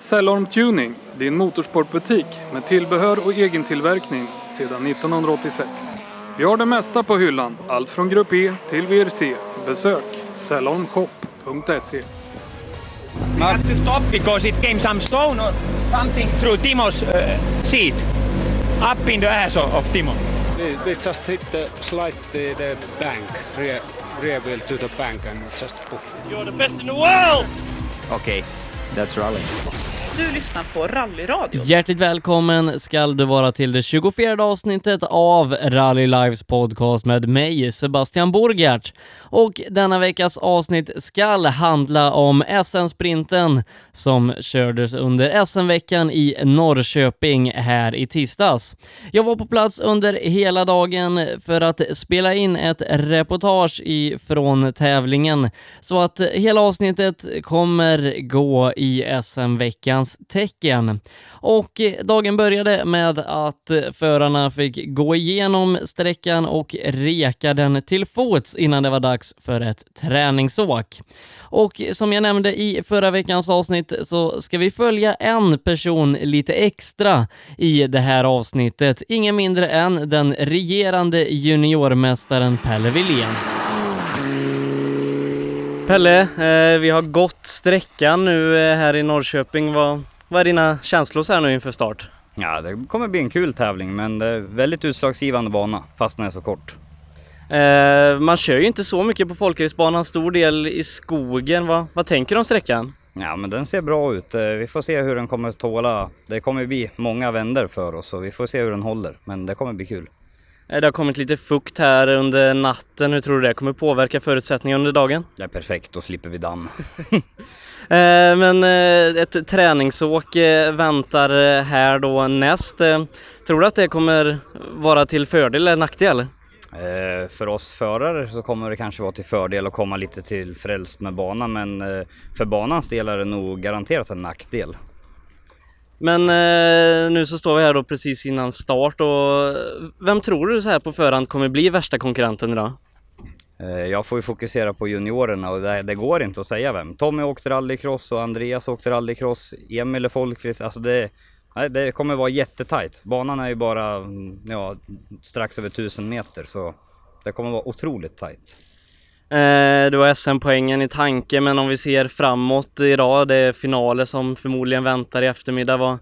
Cellorm Tuning, din motorsportbutik med tillbehör och egentillverkning sedan 1986. Vi har det mesta på hyllan, allt från Grupp E till VRC. Besök cellormshop.se. We have to stop because it came some stone or something through Timo's uh, seat. Up in the ass of, of Timo. We, we just hit the slide the, the bank, rear, rear wheel to the bank and just poof. You're the best in the world! Okay, that's rally. Du lyssnar på Rallyradio. Hjärtligt välkommen skall du vara till det 24 avsnittet av Rally Lives podcast med mig, Sebastian Borgert. Och denna veckas avsnitt skall handla om SM-sprinten som kördes under SM-veckan i Norrköping här i tisdags. Jag var på plats under hela dagen för att spela in ett reportage ifrån tävlingen, så att hela avsnittet kommer gå i SM-veckan veckans tecken. Och eh, dagen började med att eh, förarna fick gå igenom sträckan och reka den till fots innan det var dags för ett träningsåk. Och som jag nämnde i förra veckans avsnitt så ska vi följa en person lite extra i det här avsnittet. Ingen mindre än den regerande juniormästaren Pelle Wilén. Pelle, eh, vi har gått sträckan nu eh, här i Norrköping. Vad, vad är dina känslor så här nu inför start? Ja, det kommer bli en kul tävling men det är väldigt utslagsgivande bana fast den är så kort. Eh, man kör ju inte så mycket på folkracebanan, stor del i skogen. Va, vad tänker du om sträckan? Ja, men den ser bra ut. Vi får se hur den kommer tåla. Det kommer bli många vänder för oss och vi får se hur den håller. Men det kommer bli kul. Eh, Det har kommit lite fukt här under natten. Hur tror du det kommer påverka förutsättningarna under dagen? Det är perfekt, då slipper vi damm. Eh, Men eh, ett träningsåk väntar här då näst. Tror du att det kommer vara till fördel eller nackdel? För oss förare så kommer det kanske vara till fördel att komma lite till frälst med banan men för banans del är det nog garanterat en nackdel. Men eh, nu så står vi här då precis innan start och eh, vem tror du så här på förhand kommer bli värsta konkurrenten idag? Eh, jag får ju fokusera på juniorerna och det, det går inte att säga vem. Tommy åkte rallycross och Andreas åkte rallycross, Emil är folkrace, alltså det, nej, det kommer vara jättetajt. Banan är ju bara mm, ja, strax över 1000 meter så det kommer vara otroligt tajt. Eh, du har SM-poängen i tanke, men om vi ser framåt idag, det är finaler som förmodligen väntar i eftermiddag. Vad,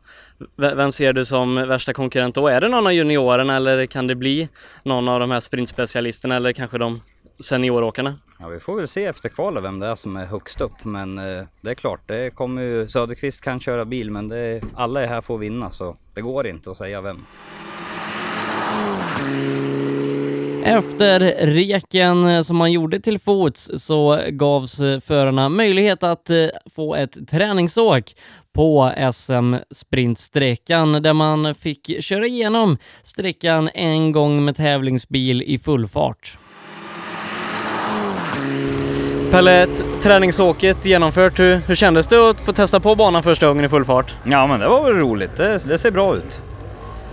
vem ser du som värsta konkurrent då? Är det någon av juniorerna eller kan det bli någon av de här sprintspecialisterna eller kanske de senioråkarna? Ja, vi får väl se efter kvalet vem det är som är högst upp men eh, det är klart, det kommer ju, Söderqvist kan köra bil men det, alla är här för att vinna så det går inte att säga vem. Efter reken som man gjorde till fots så gavs förarna möjlighet att eh, få ett träningsåk på SM-sprintsträckan där man fick köra igenom sträckan en gång med tävlingsbil i full fart. Pelle, träningsåket genomfört. Hur, hur kändes det att få testa på banan första gången i full fart? Ja men det var väl roligt, det, det ser bra ut.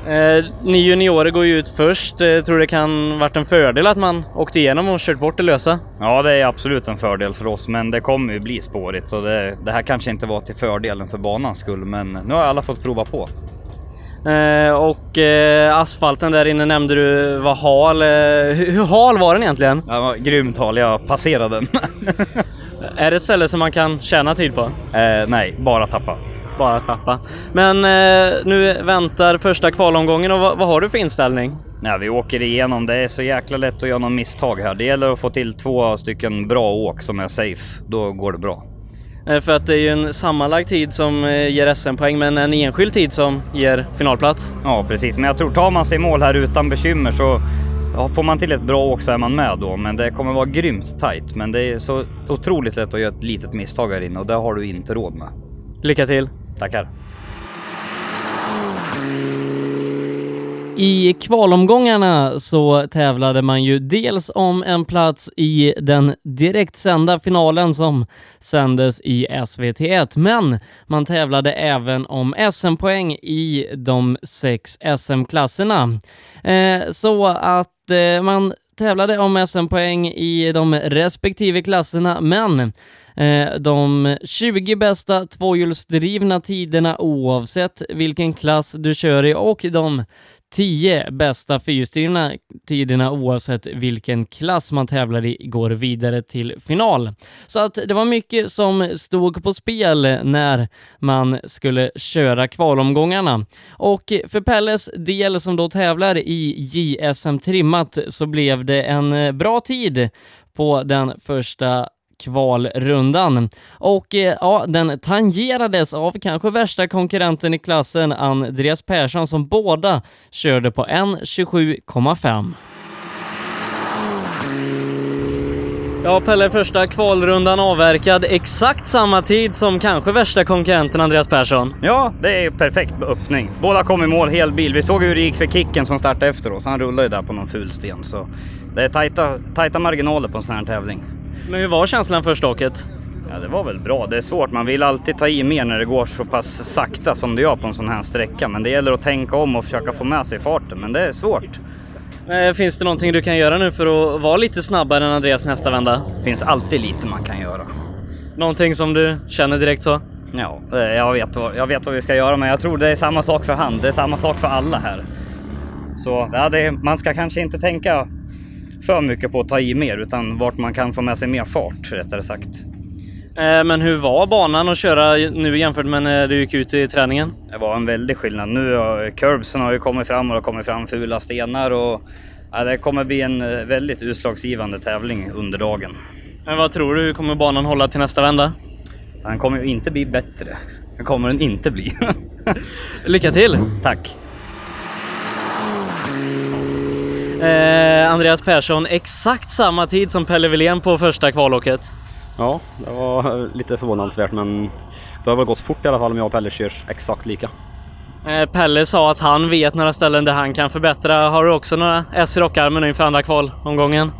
Eh, ni juniorer går ju ut först. Eh, tror det kan varit en fördel att man åkte igenom och kört bort det lösa? Ja det är absolut en fördel för oss men det kommer ju bli spårigt och det, det här kanske inte var till fördelen för banans skull men nu har alla fått prova på. Eh, och eh, asfalten där inne nämnde du var hal. Eh, hur, hur hal var den egentligen? Det var grymt hal, jag passerade den. Är det ett ställe som man kan tjäna tid på? eh, nej, bara tappa. Bara tappa. Men eh, nu väntar första kvalomgången och vad, vad har du för inställning? Ja, vi åker igenom, det är så jäkla lätt att göra någon misstag här. Det gäller att få till två stycken bra åk som är safe, då går det bra. Eh, för att det är ju en sammanlagd tid som eh, ger SM-poäng men en enskild tid som ger finalplats. Ja precis, men jag tror tar man sig i mål här utan bekymmer så ja, får man till ett bra åk så är man med då. Men det kommer vara grymt tight. Men det är så otroligt lätt att göra ett litet misstag här inne och det har du inte råd med. Lycka till! Tackar! I kvalomgångarna så tävlade man ju dels om en plats i den direktsända finalen som sändes i SVT1, men man tävlade även om SM-poäng i de sex SM-klasserna. Eh, så att eh, man tävlade om SM-poäng i de respektive klasserna, men eh, de 20 bästa tvåhjulsdrivna tiderna oavsett vilken klass du kör i och de 10 bästa fyrhjulsdrivna tiderna oavsett vilken klass man tävlar i går vidare till final. Så att det var mycket som stod på spel när man skulle köra kvalomgångarna. Och för Pelles del som då tävlar i JSM trimmat så blev det en bra tid på den första kvalrundan. Och eh, ja, den tangerades av kanske värsta konkurrenten i klassen, Andreas Persson, som båda körde på 1.27,5. Ja, Pelle, första kvalrundan avverkad exakt samma tid som kanske värsta konkurrenten Andreas Persson. Ja, det är perfekt öppning. Båda kom i mål hel bil. Vi såg hur det gick för Kicken som startade efter oss. Han rullade ju där på någon ful sten. Så det är tajta, tajta marginaler på en sån här tävling. Men hur var känslan första åket? Ja, det var väl bra. Det är svårt. Man vill alltid ta i mer när det går så pass sakta som det gör på en sån här sträcka. Men det gäller att tänka om och försöka få med sig farten. Men det är svårt. Eh, Finns det någonting du kan göra nu för att vara lite snabbare än Andreas nästa vända? Det finns alltid lite man kan göra. Någonting som du känner direkt så? Ja, eh, jag vet, vad, jag vet vad vi ska göra men jag tror det är samma sak för han. Det är samma sak för alla här. Så ja, det, man ska kanske inte tänka för mycket på att ta i mer utan vart man kan få med sig mer fart rättare sagt. Eh, Men hur var banan att köra nu jämfört med när du gick ut i träningen? Det var en väldig skillnad. Nu har curbsen har ju kommit fram och det har kommit fram fula stenar och ja, det kommer bli en eh, väldigt utslagsgivande tävling under dagen. Men vad tror du, kommer banan hålla till nästa vända? Den kommer ju inte bli bättre. Det kommer den inte bli. Lycka till! Tack! Eh, Andreas Persson, exakt samma tid som Pelle Wilén på första kvalåket. Ja, det var lite förvånansvärt men det har väl gått fort i alla fall om jag och Pelle kör exakt lika. Eh, Pelle sa att han vet några ställen där han kan förbättra. Har du också några S i rockarmen inför andra kvalomgången?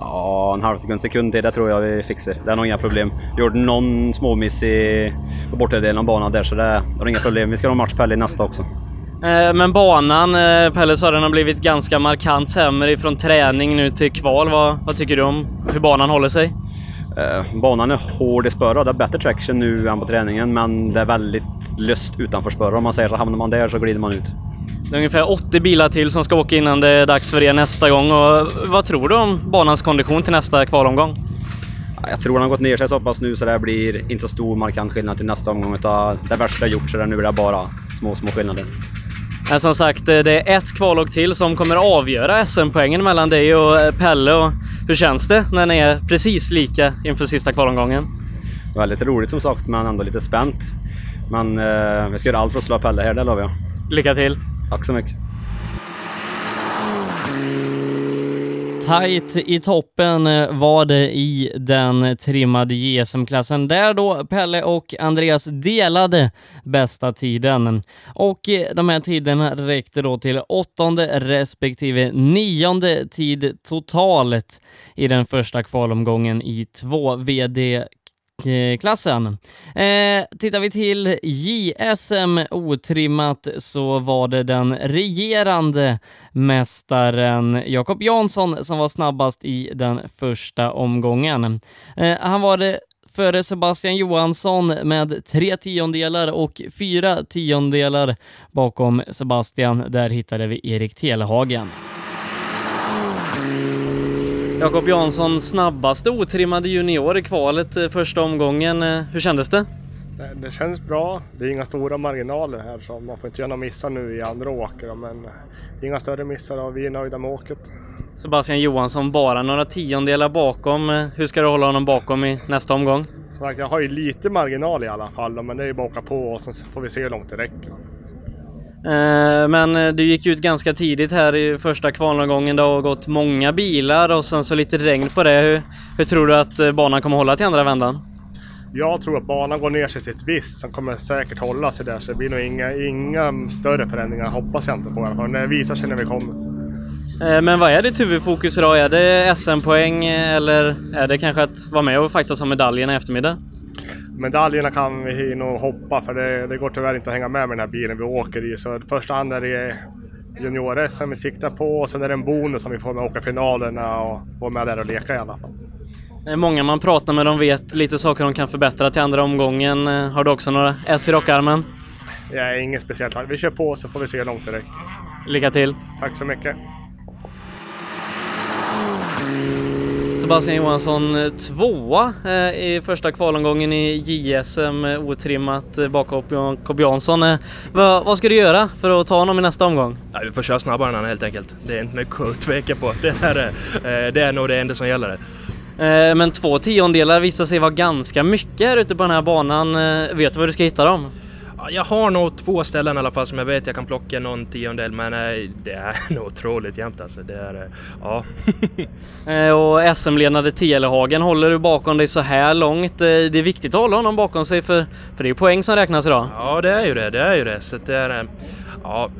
Ja, en halv sekund, sekund till det tror jag vi fixar. Det är nog inga problem. Gjorde någon småmiss i, på bortre delen av banan där så det, det är inga problem. Vi ska ha match Pelle nästa också. Eh, Men banan, eh, Pelle sa den har blivit ganska markant sämre ifrån träning nu till kval. Vad, vad tycker du om hur banan håller sig? Eh, banan är hård i spöra. Det är bättre traction nu än på träningen men det är väldigt löst utanför spöra. Om man säger så hamnar man där så glider man ut. Det är ungefär 80 bilar till som ska åka innan det är dags för er nästa gång. Och vad tror du om banans kondition till nästa kvalomgång? Ja, Jag tror den har gått ner sig så pass nu så det blir inte så stor markant skillnad till nästa omgång. Utan det värsta är gjort så det nu är det bara små, små skillnader. Men som sagt, eh, det är ett kvalåk till som kommer avgöra SM-poängen mellan dig och eh, Pelle. Och hur känns det när ni är precis lika inför sista kvalomgången? Väldigt roligt som sagt men ändå lite spänt. Men eh, vi ska göra allt för att slå Pelle här, det lovar jag. Lycka till! Tack så mycket. Tight i toppen eh, var det i den trimmade JSM-klassen där då Pelle och Andreas delade bästa tiden. Och eh, de här tiderna räckte då till åttonde respektive nionde tid totalt i den första kvalomgången i 2 VD klassen. Eh, tittar vi till JSM otrimmat så var det den regerande mästaren Jakob Jansson som var snabbast i den första omgången. Eh, han var det före Sebastian Johansson med tre tiondelar och fyra tiondelar bakom Sebastian. Där hittade vi Erik Telehagen. Jakob Jansson, snabbaste otrimmade junior i kvalet eh, första omgången. Eh, Hur kändes det? Det, det känns bra. Det är inga stora marginaler här så man får inte göra några missar nu i andra åker men inga större missar och vi är nöjda med åket. Sebastian Johansson bara några tiondelar bakom. Eh, Hur ska du hålla honom bakom i nästa omgång? Som sagt, jag har ju lite marginal i alla fall men det är ju bara att åka på och sen får vi se hur långt det räcker. Eh, Men eh, du gick ut ganska tidigt här i första kvalomgången. Det har gått många bilar och sen så lite regn på det. Hur, hur tror du att eh, banan kommer hålla till andra vändan? Jag tror att banan går ner sig till ett visst, sen kommer säkert hålla sig där så det blir nog inga, inga större förändringar hoppas jag inte på i alla fall. Det visar sig när vi kommer. Men vad är ditt huvudfokus idag? Är det SM-poäng eller är det kanske att vara med och fightas om medaljerna i eftermiddag? Medaljerna kan vi nog hoppa för det, det går tyvärr inte att hänga med med den här bilen vi åker i. Så i första hand är det junior-SM vi siktar på och sen är det en bonus om vi får med att åka finalerna och få med där och leka i alla fall. Det är många man pratar med, de vet lite saker de kan förbättra till andra omgången. Har du också några S i rockarmen? Är inget speciellt. Vi kör på så får vi se hur långt det räcker. Lycka till! Tack så mycket. Sebastian Johansson eh, tvåa eh, i första kvalomgången i JSM eh, otrimmat bakom Jakob Jansson. Vad, vad ska du göra för att ta honom i nästa omgång? Ja, vi får köra snabbare än han helt enkelt. Det är inte mycket att tveka på. Det är, det är nog det enda som gäller. Men två tiondelar visar sig vara ganska mycket här ute på den här banan. Vet du var du ska hitta dem? Ja, jag har nog två ställen i alla fall som jag vet jag kan plocka någon tiondel men eh, det är nog otroligt jämnt alltså. Det är, eh, ja. Eh, och SM-ledande Telehagen håller du bakom dig så här långt. Det är viktigt att hålla honom bakom sig för, för det är poäng som räknas idag. ja, det är ju det. Det är ju det. Så det är... Ja,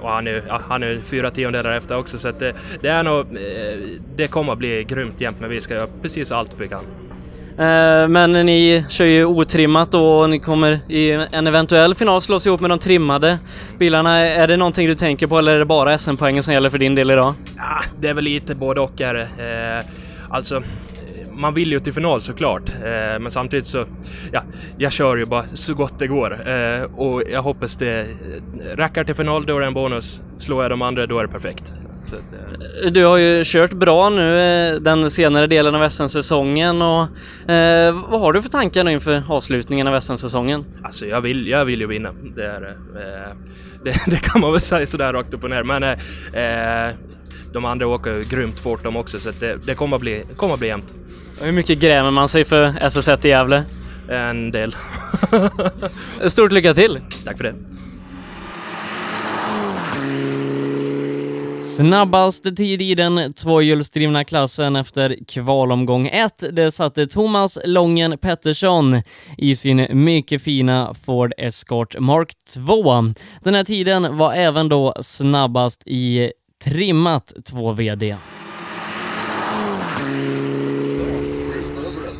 och han är, han är fyra tiondelar efter också så det, det är nog... Det kommer att bli grymt jämnt men vi ska göra precis allt vi kan. Eh, men ni kör ju otrimmat då och ni kommer i en eventuell final slås ihop med de trimmade bilarna. Är det någonting du tänker på eller är det bara SM-poängen som gäller för din del idag? Ja, det är väl lite både och är det. Eh, alltså, eh, man vill ju till final såklart, men samtidigt så, ja, jag kör ju bara så gott det går. Och jag hoppas det räcker till final, då är det en bonus. Slår jag de andra, då är det perfekt. Så att, eh, Du har ju kört bra nu eh, den senare delen av SM-säsongen och eh, vad har du för tankar nu inför avslutningen av SM-säsongen? alltså jag vill, jag vill ju vinna. Det, är, eh, det, det kan man väl säga sådär rakt upp och ner. Men eh, eh, de andra åker ju grymt fort de också, så det, det kommer att bli, kommer att bli jämnt. Hur mycket grämer man sig för SS1 i Gävle? En del. Stort lycka till! Tack för det. Snabbaste tid i den tvåhjulsdrivna klassen efter kvalomgång 1, det satte Thomas Lången Pettersson i sin mycket fina Ford Escort Mark 2. Den här tiden var även då snabbast i trimmat 2VD.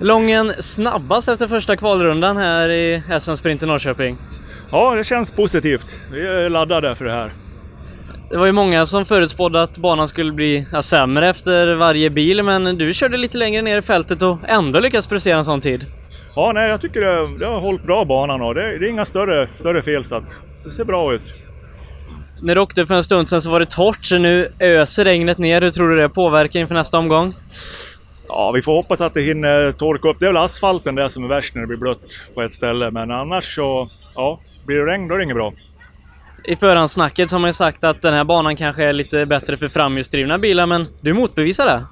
Lången snabbast efter första kvalrundan här i SM-sprint i Norrköping. Ja, det känns positivt. Vi är laddade för det här. Det var ju många som förutspådde att banan skulle bli sämre efter varje bil, men du körde lite längre ner i fältet och ändå lyckades prestera en sån tid. Ja, nej, jag tycker det, det har hållit bra banan och det, det är inga större, större fel så att det ser bra ut. När du åkte för en stund sedan så var det torrt, så nu öser regnet ner. Hur tror du det påverkar inför nästa omgång? Ja, vi får hoppas att det hinner torka upp. Det är väl asfalten där som är värst när det blir blött på ett ställe, men annars så, ja, blir det regn då är det inget bra. I förhandssnacket så har sagt att den här banan kanske är lite bättre för framhjulsdrivna bilar, men du motbevisar det.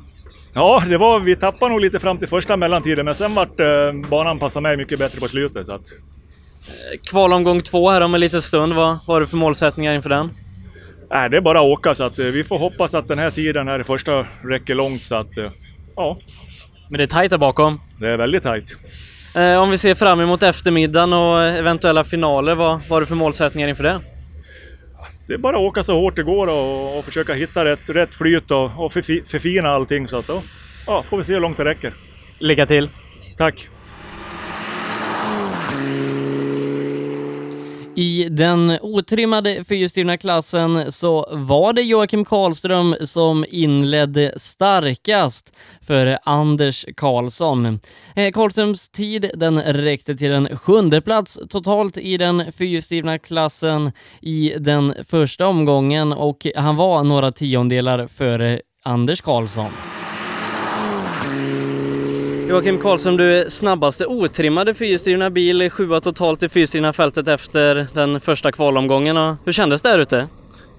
Ja, det var, vi tappade nog lite fram till första mellantiden, men sen vart eh, banan passade mig mycket bättre på slutet. Så att, Kvalomgång två här om en liten stund. Vad har du för målsättningar inför den? nej, det är bara att åka, så att eh, vi får hoppas att den här tiden här i första räcker långt, så att eh, ja, Men det är tajt där bakom. det är väldigt tajt. Eh, om vi ser fram emot eftermiddagen och eventuella finaler, vad, vad har du för målsättningar inför det? Det är bara att åka så hårt det går och, och försöka hitta rätt, rätt flyt och, och förfi, förfina allting så att då ja, får vi se hur långt det räcker. Lycka till! Tack! I den otrimmade fyrhjulsdrivna klassen så var det Joakim Karlström som inledde starkast för Anders Karlsson. Eh, Karlströms tid den räckte till en sjunde plats totalt i den fyrhjulsdrivna klassen i den första omgången och han var några tiondelar före Anders Karlsson. Joakim Karlsson, du är snabbaste otrimmade fyrhjulsdrivna bil, sjua totalt i fyrhjulsdrivna fältet efter den första kvalomgången. Hur kändes det där ute?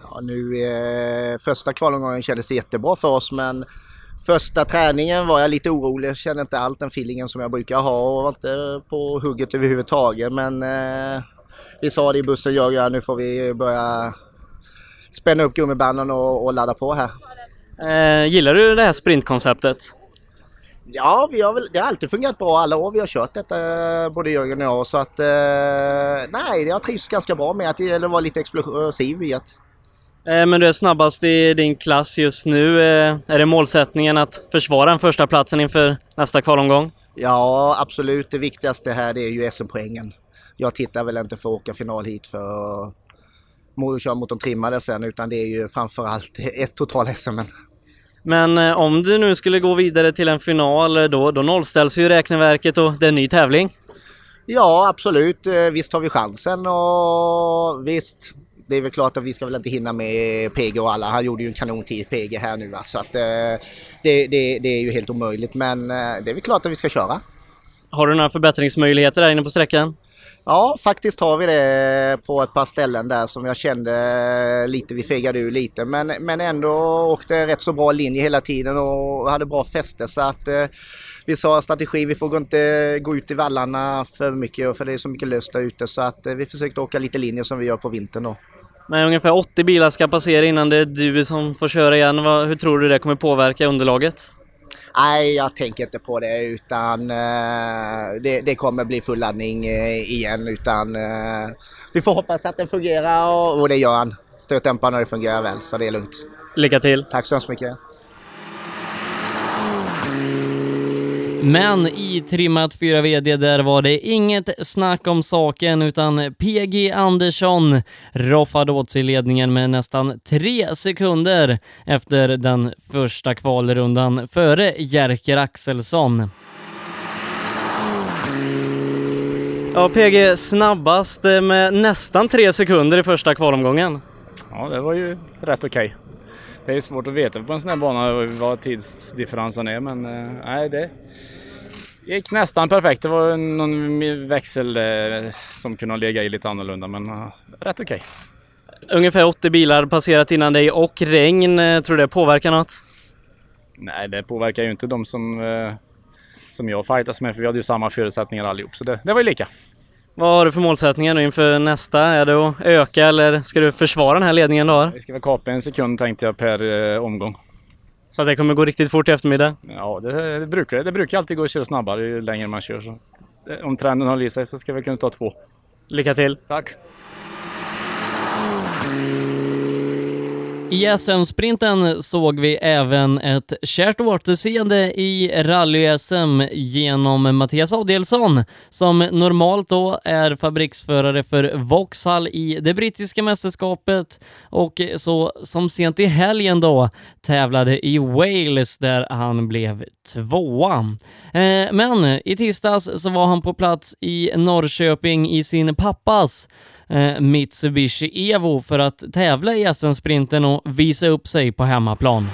Ja, nu eh, första kvalomgången kändes det jättebra för oss men första träningen var jag lite orolig. Jag kände inte allt den feelingen som jag brukar ha och var inte på hugget överhuvudtaget. Men eh, vi sa det i bussen, jag jag, nu får vi börja spänna upp gummibanden och, och ladda på här. Eh, gillar du det här sprintkonceptet? Ja, vi har väl, det har alltid fungerat bra alla år vi har kört detta, både Jörgen och jag. Så att, eh, nej, jag trivs ganska bra med att det gäller att vara lite explosiv i att Eh, men du är snabbast i din klass just nu. Eh, är det målsättningen att försvara den första platsen inför nästa kvalomgång? Ja, absolut. Det viktigaste här det är ju SM-poängen. Jag tittar väl inte för att åka final hit för att köra mot de trimmade sen utan det är ju framförallt ett total SM. Men eh, om du nu skulle gå vidare till en final, eh, då, då nollställs ju räkneverket och det är en ny tävling. Ja, absolut. Eh, Visst har vi chansen och visst, det är väl klart att vi ska väl inte hinna med PG och alla. Han gjorde ju en kanontid PG här nu va? så att eh, det, det, det är ju helt omöjligt. Men eh, det är väl klart att vi ska köra. Har du några förbättringsmöjligheter där inne på sträckan? Ja, faktiskt har vi det på ett par ställen där som jag kände lite, vi fegade ur lite men, men ändå åkte rätt så bra linje hela tiden och hade bra fäste så att eh, vi sa strategi, vi får inte gå ut i vallarna för mycket för det är så mycket löst där ute så att eh, vi försökte åka lite linjer som vi gör på vintern då. Men ungefär 80 bilar ska passera innan det är du som får köra igen. Hur tror du det kommer påverka underlaget? Nej, jag tänker inte på det utan eh, det, det kommer bli fulladdning eh, igen utan eh, vi får hoppas att den fungerar och, och det gör han. Stötdämparna det fungerar väl så det är lugnt. Lycka till! Tack så hemskt mycket! Men i trimmat 4 VD där var det inget snack om saken utan PG Andersson roffade åt sig ledningen med nästan tre sekunder efter den första kvalrundan före Jerker Axelsson. Ja, PG snabbast med nästan tre sekunder i första kvalomgången. Ja, det var ju rätt okej. Det är svårt att veta på en sån här bana vad tidsdifferensen är, men eh, nej, det gick nästan perfekt. Det var någon växel eh, som kunde ha legat i lite annorlunda, men eh, rätt okej. Ungefär 80 bilar passerat innan dig och regn. Tror du det påverkar något? Nej, det påverkar ju inte de som, som jag fightas med, för vi hade ju samma förutsättningar allihop, så det, det var ju lika. Vad har du för målsättningar nu inför nästa? Är det att öka eller ska du försvara den här ledningen du har? Vi ska väl kapa en sekund tänkte jag per eh, omgång. Så att det kommer gå riktigt fort i eftermiddag? Ja, det, det, brukar, det brukar alltid gå att köra snabbare ju längre man kör. Så. eh, Om trenden håller i sig så ska vi kunna ta två. Lycka till! Tack! I SM-sprinten såg vi även ett kärt återseende i rally-SM genom Mattias Adielsson som normalt då är fabriksförare för Vauxhall i det brittiska mästerskapet och så som sent i helgen då tävlade i Wales där han blev tvåa. Eh, men i tisdags så var han på plats i Norrköping i sin pappas eh, Mitsubishi Evo för att tävla i SM-sprinten och visa upp sig på hemmaplan.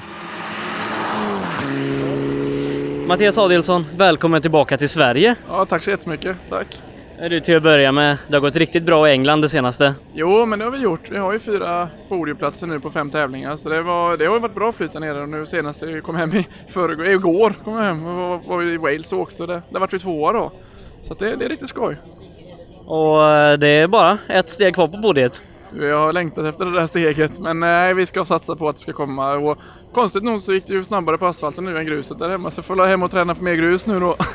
Mattias Adelsson, välkommen tillbaka till Sverige. Ja, tack så jättemycket. Tack. Du till att börja med, det har gått riktigt bra i England det senaste. Jo, men det har vi gjort. Vi har ju fyra podiumplatser nu på fem tävlingar, så det, var, det har varit bra flyt där nere. Och nu senast, jag kom hem i förrgår, igår kom jag hem var, var vi i Wales och åkte. Det, där vart vi tvåa då. Så det, det är riktigt skoj. Och eh, det är bara ett steg kvar på podiet. Vi har längtat efter det där steget, men nej, vi ska satsa på att det ska komma. Och konstigt nog så gick det ju snabbare på asfalten nu än gruset där hemma, så jag får la hem och träna på mer grus nu då.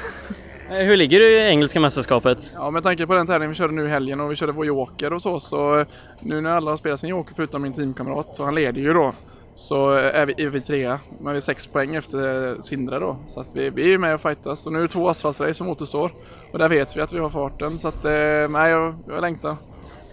Eh, Hur ligger du i engelska mästerskapet? Ja, med tanke på den tävlingen vi körde nu i helgen och vi körde vår joker och så, så eh, nu när alla har spelat sin joker förutom min teamkamrat, så han leder ju då, så är vi, är vi trea. Men vi är sex poäng efter Sindre då, så att vi, vi är med och fightas. Och nu är det två asfaltsrace som återstår. Och där vet vi att vi har farten, så att eh, nej, jag, jag längtar.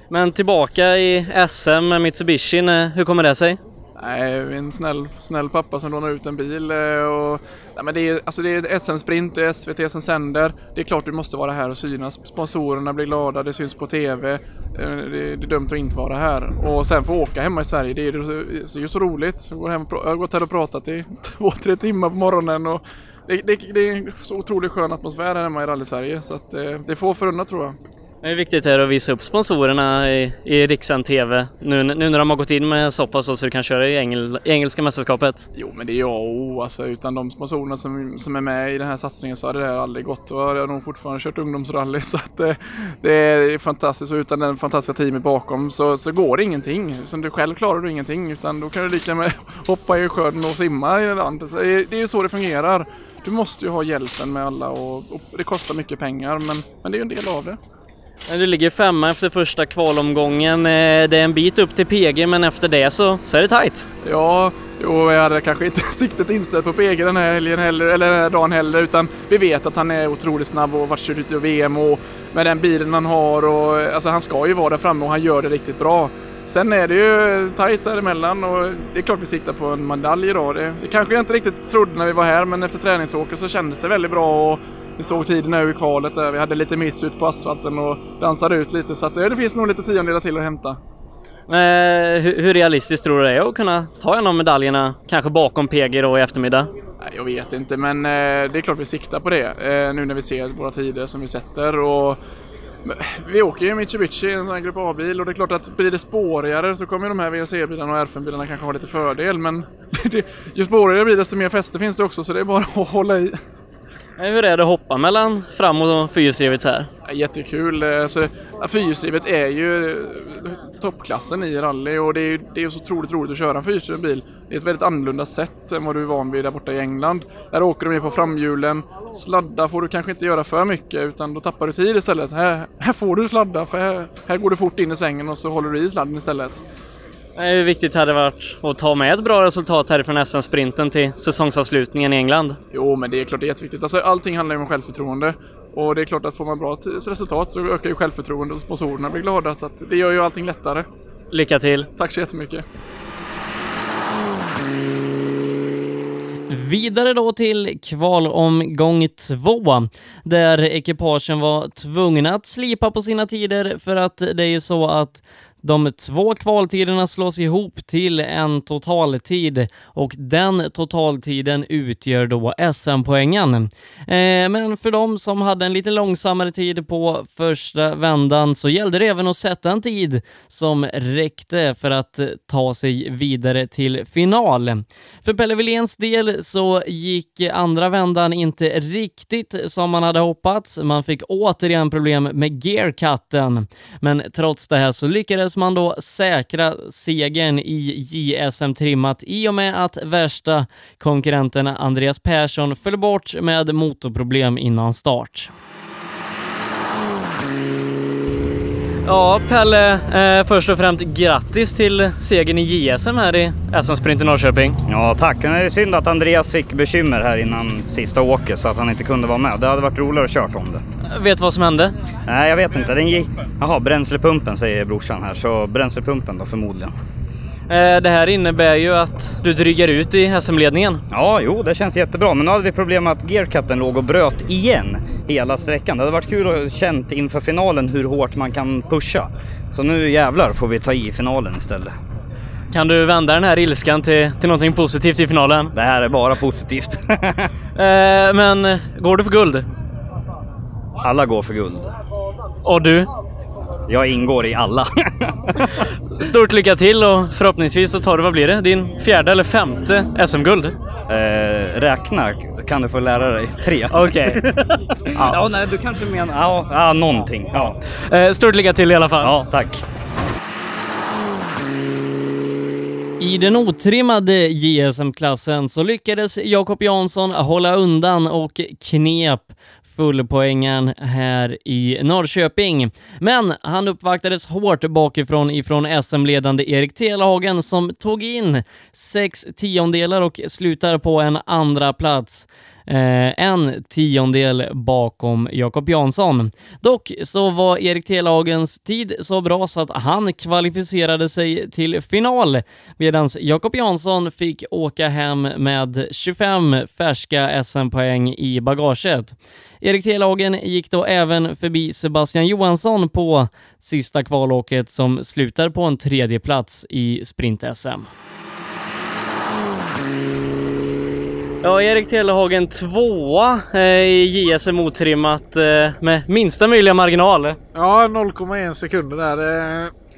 Men tillbaka i SM med Mitsubishi, hur kommer det sig? Nej, en snäll, snäll pappa som lånar ut en bil eh, och... Nej, men det är, alltså det är SM-sprint, det är SVT som sänder. Det är klart du måste vara här och synas. Sponsorerna blir glada, det syns på TV. Det, eh, Det det är dumt att inte vara här. Och sen få åka hemma i Sverige, det är ju så, roligt. Jag, går hem och jag har gått här och pratat i två, tre timmar på morgonen och det, det, det är en så otroligt skön atmosfär här hemma i Rally-Sverige så att eh, det får förunnat tror jag. Det är viktigt här att visa upp sponsorerna i, i Riksan TV nu, nu när de har gått in med så pass så du kan köra i, engel, i engelska mästerskapet. Jo, men det är jag och O, alltså utan de sponsorerna som, som är med i den här satsningen så hade det här aldrig gått. Då hade jag nog fortfarande kört ungdomsrally så att det, det är fantastiskt och utan den fantastiska teamet bakom så, så går det ingenting. Så du själv klarar du ingenting utan då kan du lika med hoppa i sjön och simma i land. Så det, det är ju så det fungerar. Du måste ju ha hjälpen med alla och, och det kostar mycket pengar men, men det är ju en del av det. Du ligger femma efter första kvalomgången. Eh, det är en bit upp till PG men efter det så, så är det tight. Ja, jo, jag hade kanske inte siktet inställt på PG den här helgen heller, eller den här dagen heller, utan vi vet att han är otroligt snabb och varit kört ut i VM och med den bilen han har och alltså han ska ju vara där framme och han gör det riktigt bra. Sen är det ju tajt däremellan och det är klart vi siktar på en medalj idag. Det, det kanske jag inte riktigt trodde när vi var här men efter träningsåket så kändes det väldigt bra och vi såg tiden nu i kvalet där vi hade lite miss ut på asfalten och dansade ut lite så att det, det finns nog lite tiondelar till att hämta. Eh, hur, hur realistiskt tror du det är att kunna ta en av medaljerna, kanske bakom PG då i eftermiddag? Jag vet inte, men eh, det är klart vi siktar på det eh, nu när vi ser våra tider som vi sätter. Och, men, vi åker ju Mitsubishi, en sån Grupp A-bil, och det är klart att blir det spårigare så kommer de här VRC-bilarna och R5-bilarna kanske ha lite fördel, men ju spårigare det blir desto mer fäste finns det också, så det är bara att hålla i. Eh, hur är det att hoppa mellan fram och fyrhjulsdrivet så här? Jättekul. Eh, alltså, Fyrhjulsdrivet är ju eh, toppklassen i rally och det är, det är så otroligt roligt att köra en fyrhjulsdriven bil. Det är ett väldigt annorlunda sätt än vad du är van vid där borta i England. Där åker du med på framhjulen. Sladda får du kanske inte göra för mycket utan då tappar du tid istället. Här, här får du sladda för här, här går du fort in i svängen och så håller du i sladden istället. Hur viktigt hade det varit att ta med ett bra resultat härifrån SM-sprinten till säsongsavslutningen i England? Jo, men det är klart det är jätteviktigt. Alltså, allting handlar ju om självförtroende. Och det är klart att får man bra resultat så ökar ju självförtroende och sponsorerna blir glada. Så att det gör ju allting lättare. Lycka till! Tack så jättemycket! Vidare då till kvalomgång två, där ekipagen var tvungna att slipa på sina tider för att det är ju så att de två kvaltiderna slås ihop till en totaltid och den totaltiden utgör då SM-poängen. Eh, men för de som hade en lite långsammare tid på första vändan så gällde det även att sätta en tid som räckte för att ta sig vidare till final. För Pelle Willéns del så gick andra vändan inte riktigt som man hade hoppats. Man fick återigen problem med gearcutten. Men trots det här så lyckades man då säkra segern i JSM trimmat i och med att värsta konkurrenten Andreas Persson föll bort med motorproblem innan start. Ja, Pelle, eh, först och främst grattis till segern i JSM här i SM-sprint i Norrköping. Ja, tack. Det är synd att Andreas fick bekymmer här innan sista åket så att han inte kunde vara med. Det hade varit roligare att kört om det. Vet du vad som hände? Nej, jag vet inte. Den gick... Jaha, bränslepumpen säger brorsan här. Så bränslepumpen då förmodligen. Eh, det här innebär ju att du drygar ut i SM-ledningen. Ja, jo, det känns jättebra. Men nu hade vi problem med att gearcutten låg och bröt igen hela sträckan. Det hade varit kul att känt inför finalen hur hårt man kan pusha. Så nu jävlar får vi ta i finalen istället. Kan du vända den här ilskan till, till någonting positivt i finalen? Det här är bara positivt. eh, men går du för guld? Alla går för guld. Och du? Jag ingår i alla. Stort lycka till och förhoppningsvis så tar du, vad blir det, din fjärde eller femte SM-guld? Eh, räkna kan du få lära dig. Tre. Okej. ja. ja, nej, du kanske menar... Ja, ja någonting. Ja. Eh, stort lycka till i alla fall. Ja, tack. I den otrimmade JSM-klassen så lyckades Jakob Jansson hålla undan och knep fullpoängen här i Norrköping. Men han uppvaktades hårt bakifrån ifrån SM-ledande Erik Telhagen som tog in sex tiondelar och slutar på en andra plats. Eh, en tiondel bakom Jakob Jansson. Dock så var Erik Telagens tid så bra så att han kvalificerade sig till final medan Jakob Jansson fick åka hem med 25 färska SM-poäng i bagaget. Erik Telagen gick då även förbi Sebastian Johansson på sista kvalåket som slutar på en tredje plats i sprint-SM. Ja, Erik Telehagen tvåa eh, i JSM otrimmat eh, med minsta möjliga marginal. Ja, 0,1 sekunder där.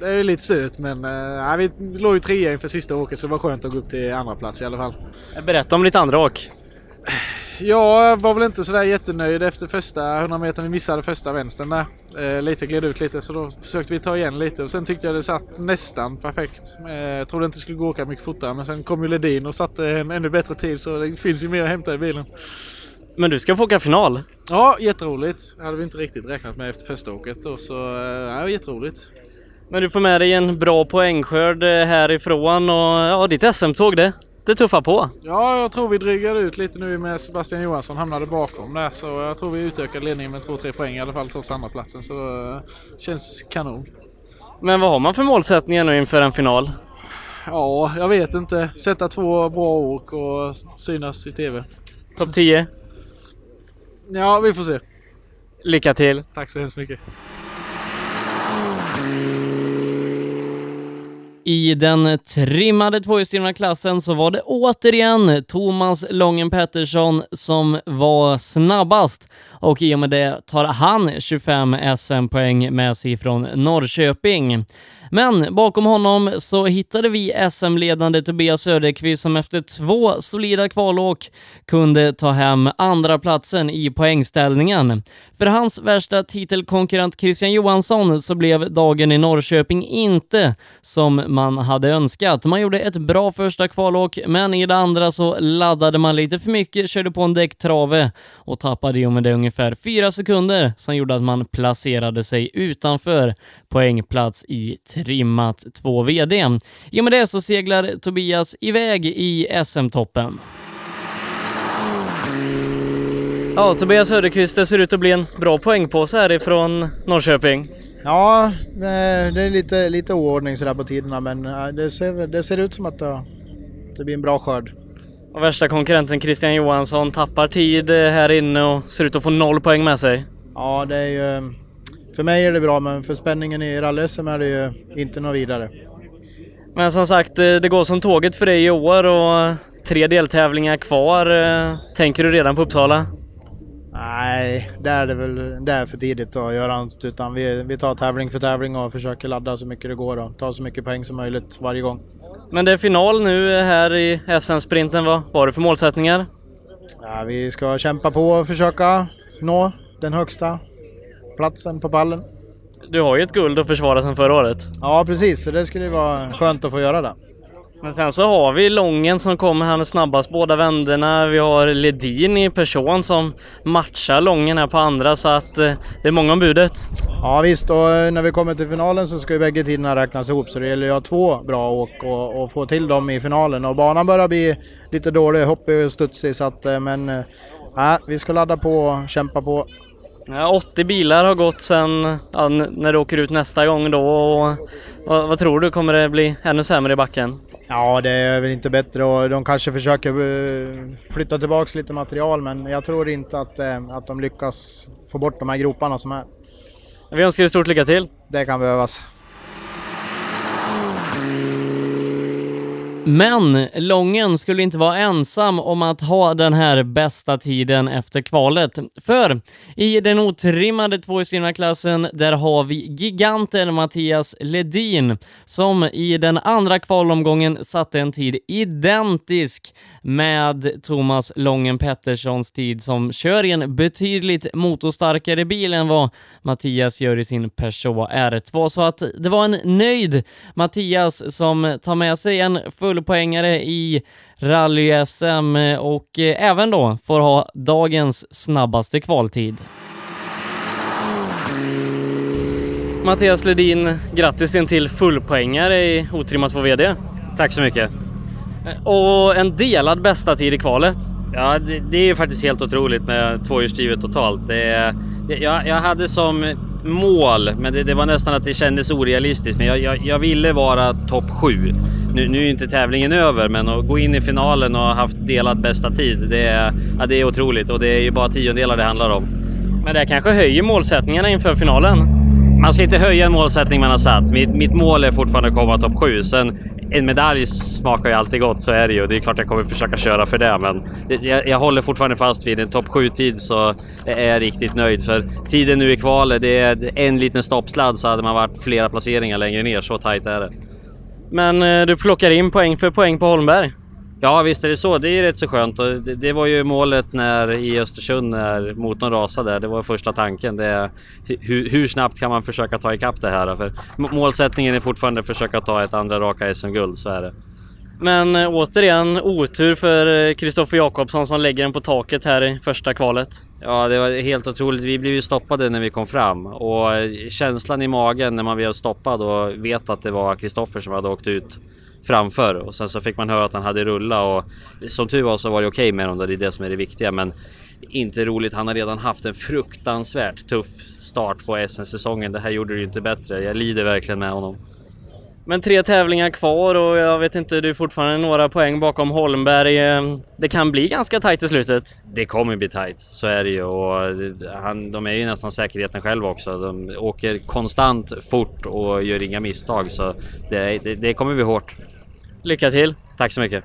Det, är lite surt men äh, vi låg ju trea inför sista åket så det var skönt att gå upp till andra plats i alla fall. Berätta om ditt andra åk. Jag var väl inte sådär jättenöjd efter första 100 meter. Vi missade första vänstern där. Eh, lite gled ut lite så då försökte vi ta igen lite och sen tyckte jag det satt nästan perfekt. Eh, trodde inte det skulle gå åka mycket fortare men sen kom ju Ledin och satte en ännu bättre tid så det finns ju mer att hämta i bilen. Men du ska få åka final? Ja, jätteroligt. Hade vi inte riktigt räknat med efter första åket då så eh, ja, jätteroligt. Men du får med dig en bra poängskörd eh, härifrån och ja, ditt SM-tåg det, det tuffar på. Ja, jag tror vi drygade ut lite nu med Sebastian Johansson hamnade bakom där så jag tror vi utökade ledningen med 2-3 poäng i alla fall trots andra platsen så det känns kanon. Men vad har man för målsättningar nu inför en final? Ja, jag vet inte. Sätta två bra åk och synas i TV. Topp 10? Ja, vi får se. Lycka till! Tack så hemskt mycket. I den trimmade tvåhjulsdrivna klassen så var det återigen Thomas Lången Pettersson som var snabbast och i och med det tar han 25 SM-poäng med sig från Norrköping. Men bakom honom så hittade vi SM-ledande Tobias Söderqvist som efter två solida kvalåk kunde ta hem andra platsen i poängställningen. För hans värsta titelkonkurrent Christian Johansson så blev dagen i Norrköping inte som man hade önskat. Man gjorde ett bra första kvalåk, men i det andra så laddade man lite för mycket, körde på en däcktrave och tappade i och med det ungefär fyra sekunder som gjorde att man placerade sig utanför poängplats i trimmat 2 VD. I och med det så seglar Tobias iväg i SM-toppen. Ja, Tobias Söderqvist, det ser ut att bli en bra poängpåse härifrån Norrköping. Ja, eh, det är lite, lite oordning sådär på tiderna men eh, det ser, det ser ut som att det, det blir en bra skörd. Och värsta konkurrenten Christian Johansson tappar tid eh, här inne och ser ut att få noll poäng med sig. Ja, det är ju... För mig är det bra men för spänningen i rally är det ju inte något vidare. Men som sagt, det går som tåget för dig i år och tre deltävlingar kvar. Tänker du redan på Uppsala? Nej, det är det väl det är för tidigt att göra något utan vi, vi tar tävling för tävling och försöker ladda så mycket det går och ta så mycket poäng som möjligt varje gång. Men det är final nu här i SM-sprinten. Vad var det för målsättningar? Ja, vi ska kämpa på och försöka nå den högsta platsen på pallen. Du har ju ett guld att försvara sedan förra året. Ja precis, så det skulle vara skönt att få göra det. Men sen så har vi Lången som kommer här snabbast båda vänderna. Vi har Ledin i person som matchar Lången här på andra så att eh, det är många om budet. Ja visst och när vi kommer till finalen så ska ju bägge tiderna räknas ihop så det gäller ju att ha två bra åk och, och, få till dem i finalen och banan börjar bli lite dålig, hoppig och studsig så att eh, men äh, vi ska ladda på och kämpa på. Ja, 80 bilar har gått sen ja, när du åker ut nästa gång då. Och, vad, vad, tror du, kommer det bli ännu sämre i backen? Ja, det är väl inte bättre och de kanske försöker eh, flytta tillbaks lite material men jag tror inte att, eh, att de lyckas få bort de här groparna som är. Vi önskar dig stort lycka till! Det kan behövas. Men Lången skulle inte vara ensam om att ha den här bästa tiden efter kvalet. För i den otrimmade tvåhjulsdrivna klassen, där har vi giganten Mattias Ledin som i den andra kvalomgången satte en tid identisk med Thomas Lången Petterssons tid som kör i en betydligt motorstarkare bil än vad Mattias gör i sin Peugeot R2. Så att det var en nöjd Mattias som tar med sig en full poängare i rally-SM och eh, även då får ha dagens snabbaste kvaltid. Mattias Ledin, grattis till en till fullpoängare i otrimmat 2 VD. Tack så mycket. Och en delad bästa tid i kvalet. Ja, det, det är ju faktiskt helt otroligt med tvåhjulsdrivet totalt. Det, jag, jag hade som mål, men det, det, var nästan att det kändes orealistiskt. Men jag, jag, jag ville vara topp 7. Nu, nu är inte tävlingen över, men att gå in i finalen och ha haft delad bästa tid, det är, ja, det är otroligt och det är ju bara tiondelar det handlar om. Men det kanske höjer målsättningarna inför finalen? Man ska inte höja en målsättning man har satt. Mitt, mitt mål är fortfarande att komma topp 7. Sen en medalj smakar ju alltid gott, så är det ju. Det är klart jag kommer försöka köra för det, men jag, jag håller fortfarande fast vid en topp 7-tid så är jag riktigt nöjd. För tiden nu i kvalet, det är en liten stoppsladd så hade man varit flera placeringar längre ner. Så tajt är det. Men eh, du plockar in poäng för poäng på Holmberg? Ja visst är det så. Det är rätt så skönt och det, det, var ju målet när i Östersund när motorn rasade. Där. Det var första tanken. Det är, hur, hur, snabbt kan man försöka ta ikapp det här? För målsättningen är fortfarande att försöka ta ett andra raka SM-guld, så är det. Men eh, återigen otur för eh, Kristoffer Jakobsson som lägger den på taket här i första kvalet. Ja, det var helt otroligt. Vi blev ju stoppade när vi kom fram och eh, känslan i magen när man blev stoppad och vet att det var Kristoffer som hade åkt ut framför och sen så fick man höra att han hade rulla och som tur var så var det okej okay med honom då, det är det som är det viktiga men inte roligt. Han har redan haft en fruktansvärt tuff start på SM-säsongen. Det här gjorde det ju inte bättre. Jag lider verkligen med honom. Men tre tävlingar kvar och jag vet inte, du är fortfarande några poäng bakom Holmberg. Eh, Det kan bli ganska tajt i slutet. Det kommer bli tight, så är det ju. Och han, de är ju nästan säkerheten själv också. De åker konstant fort och gör inga misstag. Så det, det, det kommer bli hårt. Lycka till! Tack så mycket!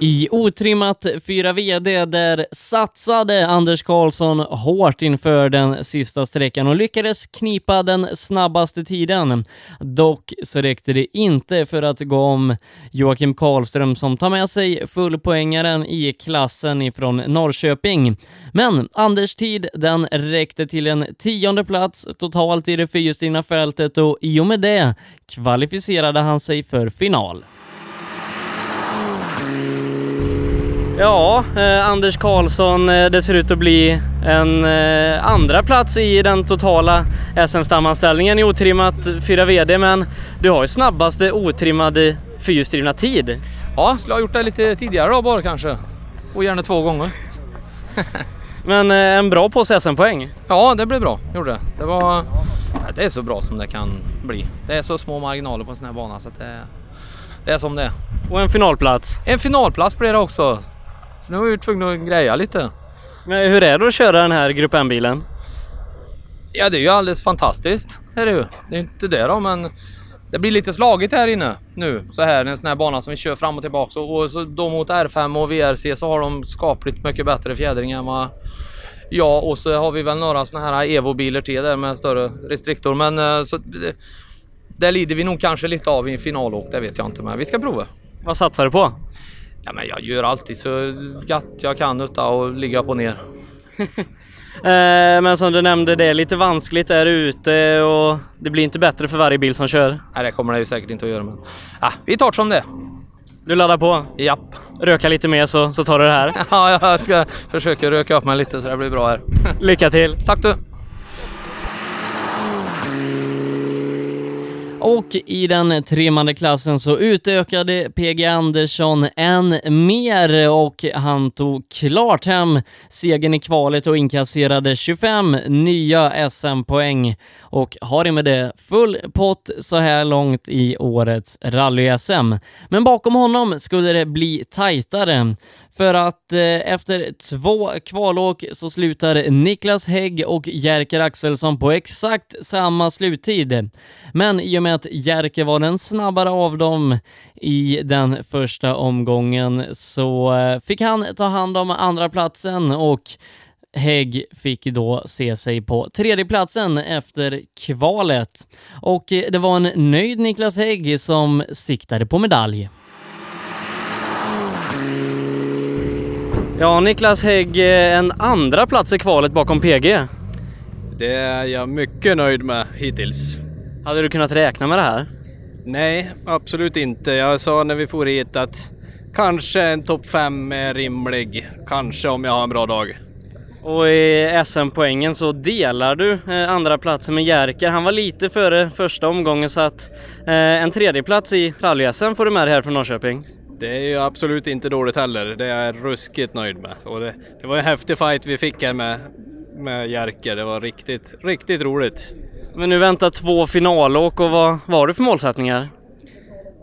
I otrimmat 4 VD där satsade Anders Karlsson hårt inför den sista sträckan och lyckades knipa den snabbaste tiden. Dock så räckte det inte för att gå om Joakim Karlström som tar med sig fullpoängaren i klassen ifrån Norrköping. Men Anders tid den räckte till en tionde plats totalt i det fyrhjulsdrivna fältet och i och med det kvalificerade han sig för final. Ja, eh, Anders Karlsson, eh, det ser ut att bli en eh, andra plats i den totala SM-stammanställningen i otrimmat 4 VD, men du har ju snabbaste otrimmade fyrhjulsdrivna tid. Ja, skulle ha gjort det lite tidigare då bara kanske. Och gärna två gånger. Men eh, en bra påse SM-poäng. Ja, det blev bra. Gjorde det. Det var... Det är så bra som det kan bli. Det är så små marginaler på en sån här bana så att det, det är som det är. Och en finalplats. En finalplats blir det också. Så nu är vi tvungna att greja lite. Men hur är det att köra den här Grupp M-bilen? Ja, det är ju alldeles fantastiskt. Är det ju. Det är inte det då, men det blir lite slagigt här inne nu så här. En sån här bana som vi kör fram och tillbaka och, och så då mot R5 och VRC så har de skapligt mycket bättre fjädring än vad Ja, och så har vi väl några såna här Evo-bilar till där med större restriktor, men eh, så det, det lider vi nog kanske lite av i en finalåk, det vet jag inte, men vi ska prova. Vad satsar du på? Ja, men jag gör alltid så gott jag kan utan och ligga på ner. Eh, men som du nämnde, det är lite vanskligt där ute och det blir inte bättre för varje bil som kör. Nej, det kommer det ju säkert inte att göra, men ja, vi tar det som det. Du laddar på? Japp. Röka lite mer så, så tar du det här. Ja, jag ska försöka röka upp mig lite så det blir bra här. Lycka till! Tack du! Och i den trimmande klassen så utökade PG Andersson än mer och han tog klart hem segern i kvalet och inkasserade 25 nya SM-poäng och har i med det full pott så här långt i årets rally-SM. Men bakom honom skulle det bli tajtare för att eh, efter två kvalåk så slutar Niklas Hägg och Jerker Axelsson på exakt samma sluttid. Men i och med att Jerker var den snabbare av dem i den första omgången så eh, fick han ta hand om andra platsen och Hägg fick då se sig på tredjeplatsen efter kvalet. Och eh, det var en nöjd Niklas Hägg som siktade på medalj. Ja, Niklas Hägg, eh, en andra plats i kvalet bakom PG. Det är jag mycket nöjd med hittills. Hade du kunnat räkna med det här? Nej, absolut inte. Jag sa när vi for hit att kanske en topp 5 är rimlig. Kanske om jag har en bra dag. Och i SM-poängen så delar du eh, andra platsen med Jerker. Han var lite före första omgången så att eh, en tredje plats i rally-SM får du med dig här från Norrköping. Det är ju absolut inte dåligt heller. Det är jag ruskigt nöjd med. Och det, det var en häftig fight vi fick här med, med Jerker. Det var riktigt, riktigt roligt. Men nu väntar två finalåk och vad, vad har du för målsättningar?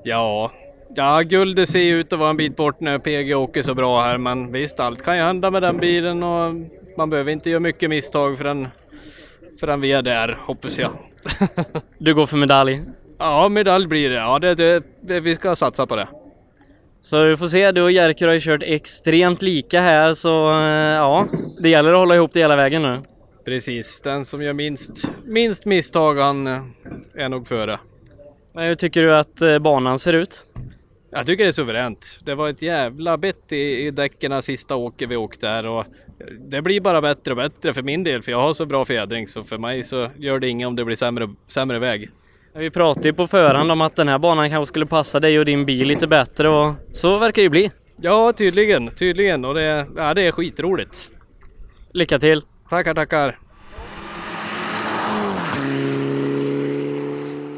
Ja, ja, guldet ser ju ut att vara en bit bort när PG åker så bra här. Men visst, allt kan ju hända med den bilen och man behöver inte göra mycket misstag förrän, förrän vi är där, hoppas jag. Du går för medalj? Ja, medalj blir det. Ja, det, det, det, vi ska satsa på det. Så du får se, du och Jerker har ju kört extremt lika här så eh, ja, det gäller att hålla ihop det hela vägen nu. Precis, den som gör minst, minst misstag han eh, är nog före. Men hur tycker du att eh, banan ser ut? Jag tycker det är suveränt. Det var ett jävla bett i, i däcken sista åket vi åkte där och det blir bara bättre och bättre för min del för jag har så bra fjädring så för mig så gör det inget om det blir sämre, sämre väg. Vi pratade ju på förhand om att den här banan kanske skulle passa dig och din bil lite bättre och så verkar det ju bli. Ja, tydligen, tydligen och det, ja, det är skitroligt. Lycka till! Tackar, tackar!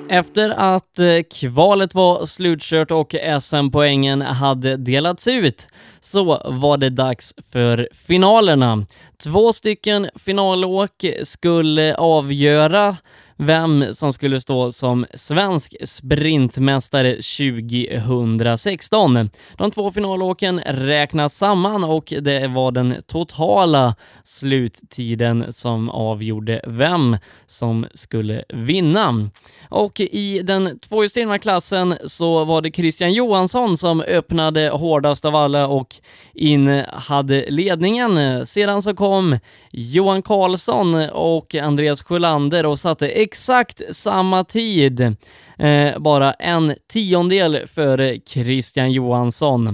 Efter att eh, kvalet var slutkört och SM-poängen hade delats ut så var det dags för finalerna. Två stycken finalåk skulle avgöra vem som skulle stå som svensk sprintmästare 2016. De två finalåken räknas samman och det var den totala sluttiden som avgjorde vem som skulle vinna. Och i den tvåhjulsdrivna klassen så var det Christian Johansson som öppnade hårdast av alla och in hade ledningen. Sedan så kom Johan Karlsson och Andreas Sjölander och satte exakt samma tid. Eh, bara en tiondel före Christian Johansson.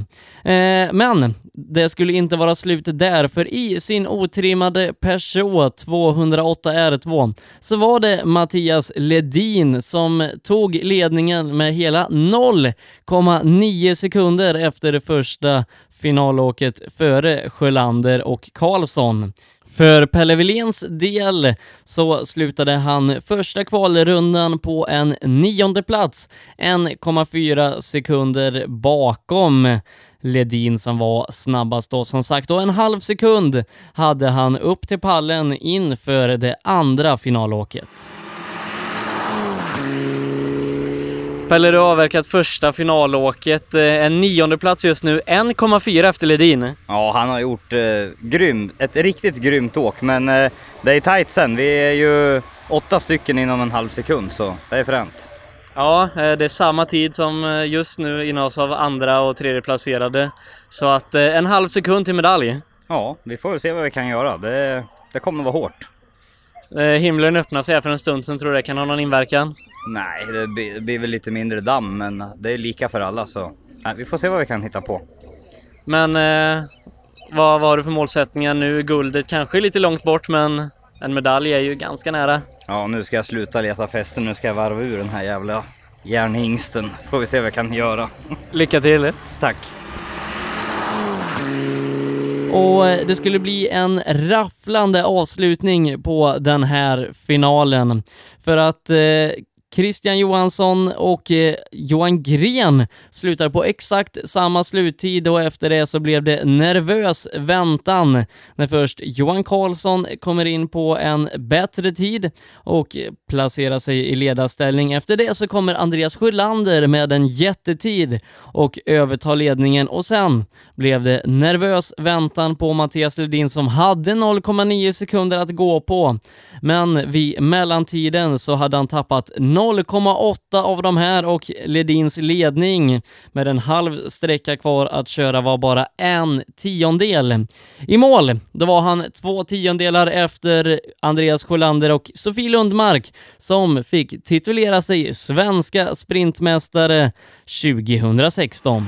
Eh, men det skulle inte vara slut där, för i sin otrimmade Peugeot 208 R2 så var det Mattias Ledin som tog ledningen med hela 0,9 sekunder efter det första finalåket före Sjölander och Karlsson. För Pelle Willéns del så slutade han första kvalrundan på en nionde plats, 1,4 sekunder bakom Ledin som var snabbast då som sagt och en halv sekund hade han upp till pallen inför det andra finalåket. Pelle, du har avverkat första finalåket. Eh, En nionde plats just nu, 1,4 efter Ledin. Ja, han har gjort eh, grym, ett riktigt grymt åk, men eh, det är tight sen. Vi är ju åtta stycken inom en halv sekund, så det är fränt. Ja, eh, det är samma tid som eh, just nu innehas av andra och tredje placerade. Så att en halv sekund till medalj. Ja, vi får se vad vi kan göra. Det, det kommer vara hårt. Eh, Himlen öppnar sig här för en stund sedan, tror du det kan ha någon inverkan? Nej, det blir, det blir väl lite mindre damm, men det är lika för alla så nej, vi får se vad vi kan hitta på. Men eh, vad, vad har du för målsättningar nu? Guldet kanske är lite långt bort, men en medalj är ju ganska nära. Ja, nu ska jag sluta leta fästen. Nu ska jag varva ur den här jävla järnhingsten. Får vi se vad jag kan göra. Lycka till! Tack! Och eh, det skulle bli en rafflande avslutning på den här finalen. För att eh, Christian Johansson och eh, Johan Gren slutar på exakt samma sluttid och efter det så blev det nervös väntan när först Johan Karlsson kommer in på en bättre tid och placerar sig i ledarställning. Efter det så kommer Andreas Sjölander med en jättetid och övertar ledningen och sen blev det nervös väntan på Mattias Ledin som hade 0,9 sekunder att gå på. Men vid mellantiden så hade han tappat 0,8 av de här och Ledins ledning med en halv sträcka kvar att köra var bara en tiondel. I mål, då var han två tiondelar efter Andreas Sjölander och Sofie Lundmark som fick titulera sig svenska sprintmästare 2016.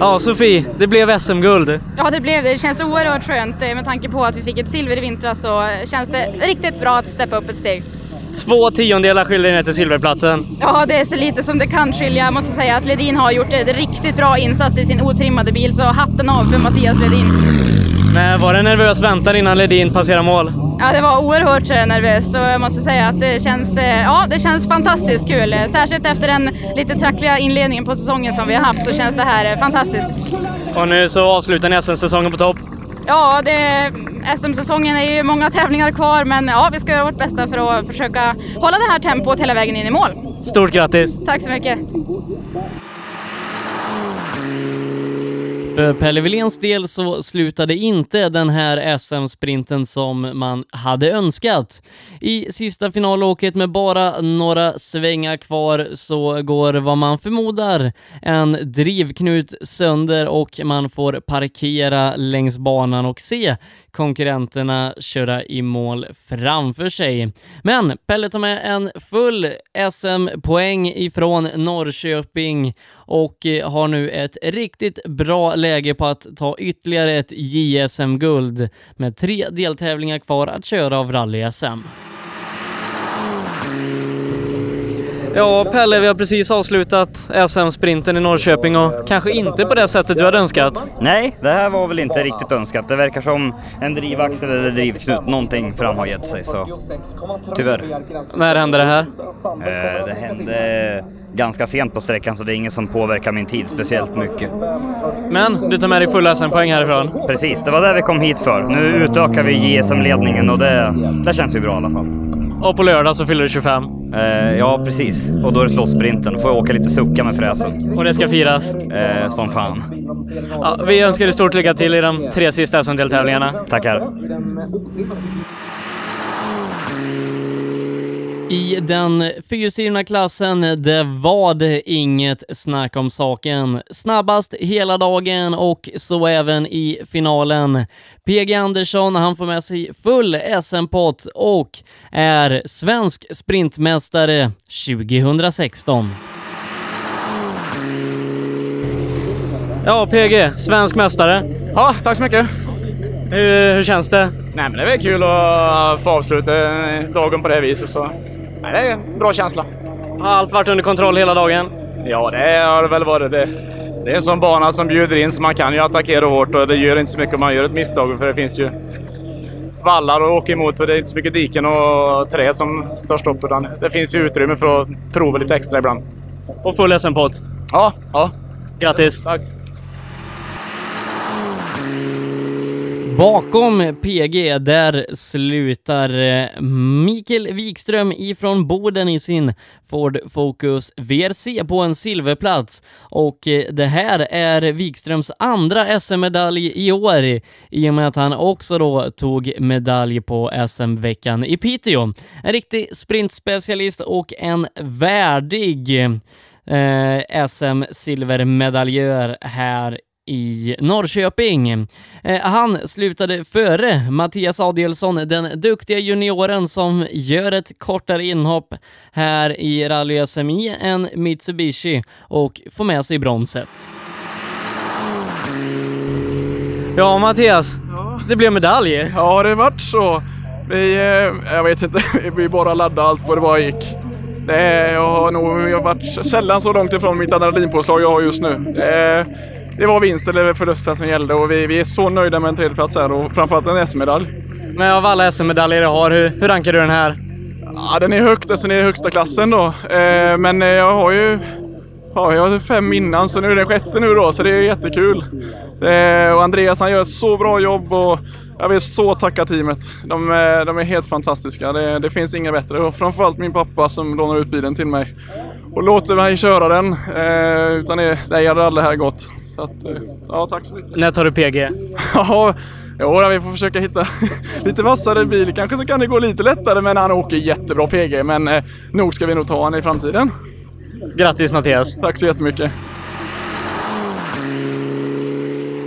Ja, Sofie, det blev SM-guld. Ja, det blev det. Det känns oerhört skönt eh, med tanke på att vi fick ett silver i vintras så känns det riktigt bra att steppa upp ett steg. Två tiondelar skiljer ner till silverplatsen. Ja, det är så lite som det kan skilja. Jag måste säga att Ledin har gjort en riktigt bra insats i sin otrimmade bil, så hatten av för Mattias Ledin. Men var det nervös väntan innan Ledin passerade mål? Ja, det var oerhört eh, nervöst och jag måste säga att det känns, eh, ja, det känns fantastiskt kul. Eh, Särskilt efter den lite trackliga inledningen på säsongen som vi har haft så känns det här fantastiskt. Och nu så avslutar ni SM-säsongen på topp. Ja, SM-säsongen är ju många tävlingar kvar men ja, vi ska göra vårt bästa för att försöka hålla det här tempot hela vägen in i mål. Stort grattis! Tack så mycket! För Pelle Willéns del så slutade inte den här SM-sprinten som man hade önskat. I sista finalåket med bara några svängar kvar så går vad man förmodar en drivknut sönder och man får parkera längs banan och se konkurrenterna köra i mål framför sig. Men Pelle tar med en full SM-poäng ifrån Norrköping och har nu ett riktigt bra läge läge på att ta ytterligare ett JSM-guld med tre deltävlingar kvar att köra av rally-SM. Ja, Pelle, vi har precis avslutat SM-sprinten i Norrköping och kanske inte på det sättet du hade önskat. Nej, det här var väl inte riktigt önskat. Det verkar som en drivaxel eller drivknut, någonting fram har gett sig så tyvärr. När hände det här? Eh, det hände ganska sent på sträckan så det är ingen som påverkar min tid speciellt mycket. Men du tar med dig fulla SM-poäng härifrån? Precis, det var det vi kom hit för. Nu utökar vi JSM-ledningen och det, det känns ju bra i alla fall. Och på lördag så fyller du 25? Eh, ja, precis. Och då är det slåssprinten. Då får jag åka lite sucka med fräsen. Och det ska firas? Eh, som fan. Ja, vi önskar dig stort lycka till i de tre sista SM-deltävlingarna. Tackar. I den fyrstyrna klassen, det var det inget snack om saken. Snabbast hela dagen och så även i finalen. PG Andersson, han får med sig full SM-pott och är svensk sprintmästare 2016. Ja, PG, svensk mästare. Ja, tack så mycket. Hur, hur känns det? Nej, men det är väl kul att få avsluta dagen på det viset. Så. Nej, det är en bra känsla. Har allt varit under kontroll hela dagen? Ja, det har det väl varit. Det, det är en sån bana som bjuder in så man kan ju attackera hårt och det gör inte så mycket om man gör ett misstag för det finns ju vallar att åka emot och det är inte så mycket diken och träd som står stopp utan det finns ju utrymme för att prova lite extra ibland. Och full SM-pott? Ja, ja. Grattis! Tack! Bakom PG, där slutar eh, Mikael Wikström ifrån Boden i sin Ford Focus VRC på en silverplats. Och eh, det här är Wikströms andra SM-medalj i år i och med att han också då tog medalj på SM-veckan i Piteå. En riktig sprintspecialist och en värdig eh, SM-silvermedaljör här i Norrköping. Eh, han slutade före Mattias Adielsson, den duktiga junioren som gör ett kortare inhopp här i Rally SMI än Mitsubishi och får med sig bronset. Ja, Mattias. Det blev medalj. Ja, det vart så. Vi, eh, jag vet inte, vi bara laddade allt vad det bara gick. Det, jag har nog jag har varit sällan så långt ifrån mitt adrenalinpåslag jag har just nu. Det, det var vinst eller förlusten som gällde och vi, vi är så nöjda med en tredjeplats här och framförallt en SM-medalj. Men av alla SM-medaljer du har, hur, hur rankar du den här? Ja, den är högt, alltså den är högsta klassen då. Eh, men eh, jag har ju ja, jag har fem innan så nu är det sjätte nu då så det är jättekul. Eh, och Andreas han gör ett så bra jobb och jag vill så tacka teamet. De, eh, de är helt fantastiska. Det, det finns inga bättre. Och framförallt min pappa som lånar ut bilen till mig och låter mig köra den. Eh, utan det, det hade aldrig här gått. Så att, eh, ja, tack så mycket. När tar du PG? Ja, jo, vi får försöka hitta lite vassare bil. Kanske så kan det gå lite lättare, men han åker jättebra PG. Men eh, nog ska vi nog ta honom i framtiden. Grattis Mattias! Tack så jättemycket!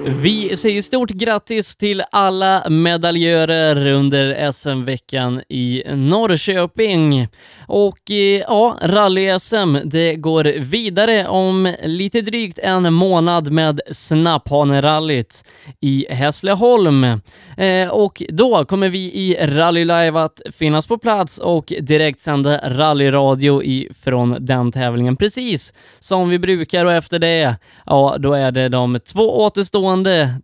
Vi säger stort grattis till alla medaljörer under SM-veckan i Norrköping. Och eh, ja, rally-SM, det går vidare om lite drygt en månad med Snapphanerallyt i Hässleholm. Eh, och då kommer vi i Rally Live att finnas på plats och direkt sända rallyradio ifrån den tävlingen, precis som vi brukar och efter det, ja, då är det de två återstående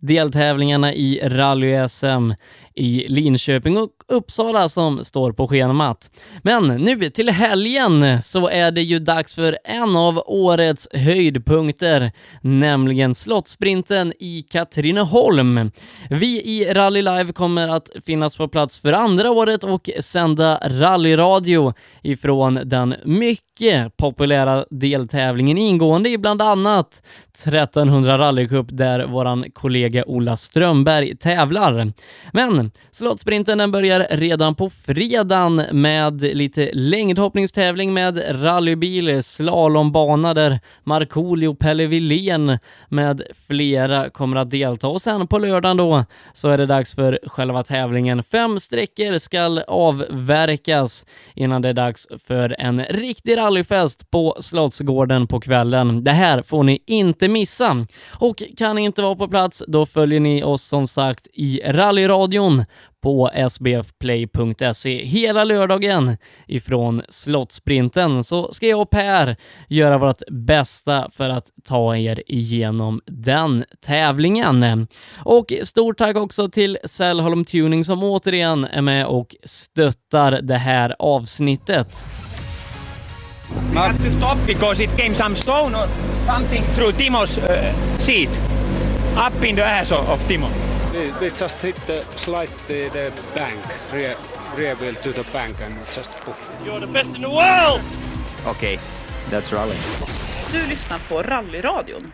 deltävlingarna i rally-SM i Linköping och Uppsala som står på schemat. Men nu till helgen så är det ju dags för en av årets höjdpunkter, nämligen Slottsprinten i Katrineholm. Vi i Rally Live kommer att finnas på plats för andra året och sända rallyradio ifrån den mycket populära deltävlingen ingående i bland annat 1300 rallycup där våran kollega Ola Strömberg tävlar. Men Slottsprinten den börjar redan på fredagen med lite längdhoppningstävling med rallybil, slalombana där Markoolio, Pelle Wilén med flera kommer att delta och sen på lördagen då så är det dags för själva tävlingen. Fem sträckor ska avverkas innan det är dags för en riktig rallyfest på Slottsgården på kvällen. Det här får ni inte missa. Och kan ni inte vara på plats, då följer ni oss som sagt i rallyradion på sbfplay.se hela lördagen ifrån Slottsprinten så ska jag och Per göra vårt bästa för att ta er igenom den tävlingen. Och stort tack också till Sällholm Tuning som återigen är med och stöttar det här avsnittet. We have to stop because it came some stone or something through Timo's uh, seat, up in the ass of Timo. We, we just hit the slide the, the bank, rear, rear wheel to the bank and just poof. You're the best in the world! Okay, that's rally. Du lyssnar på Rallyradion.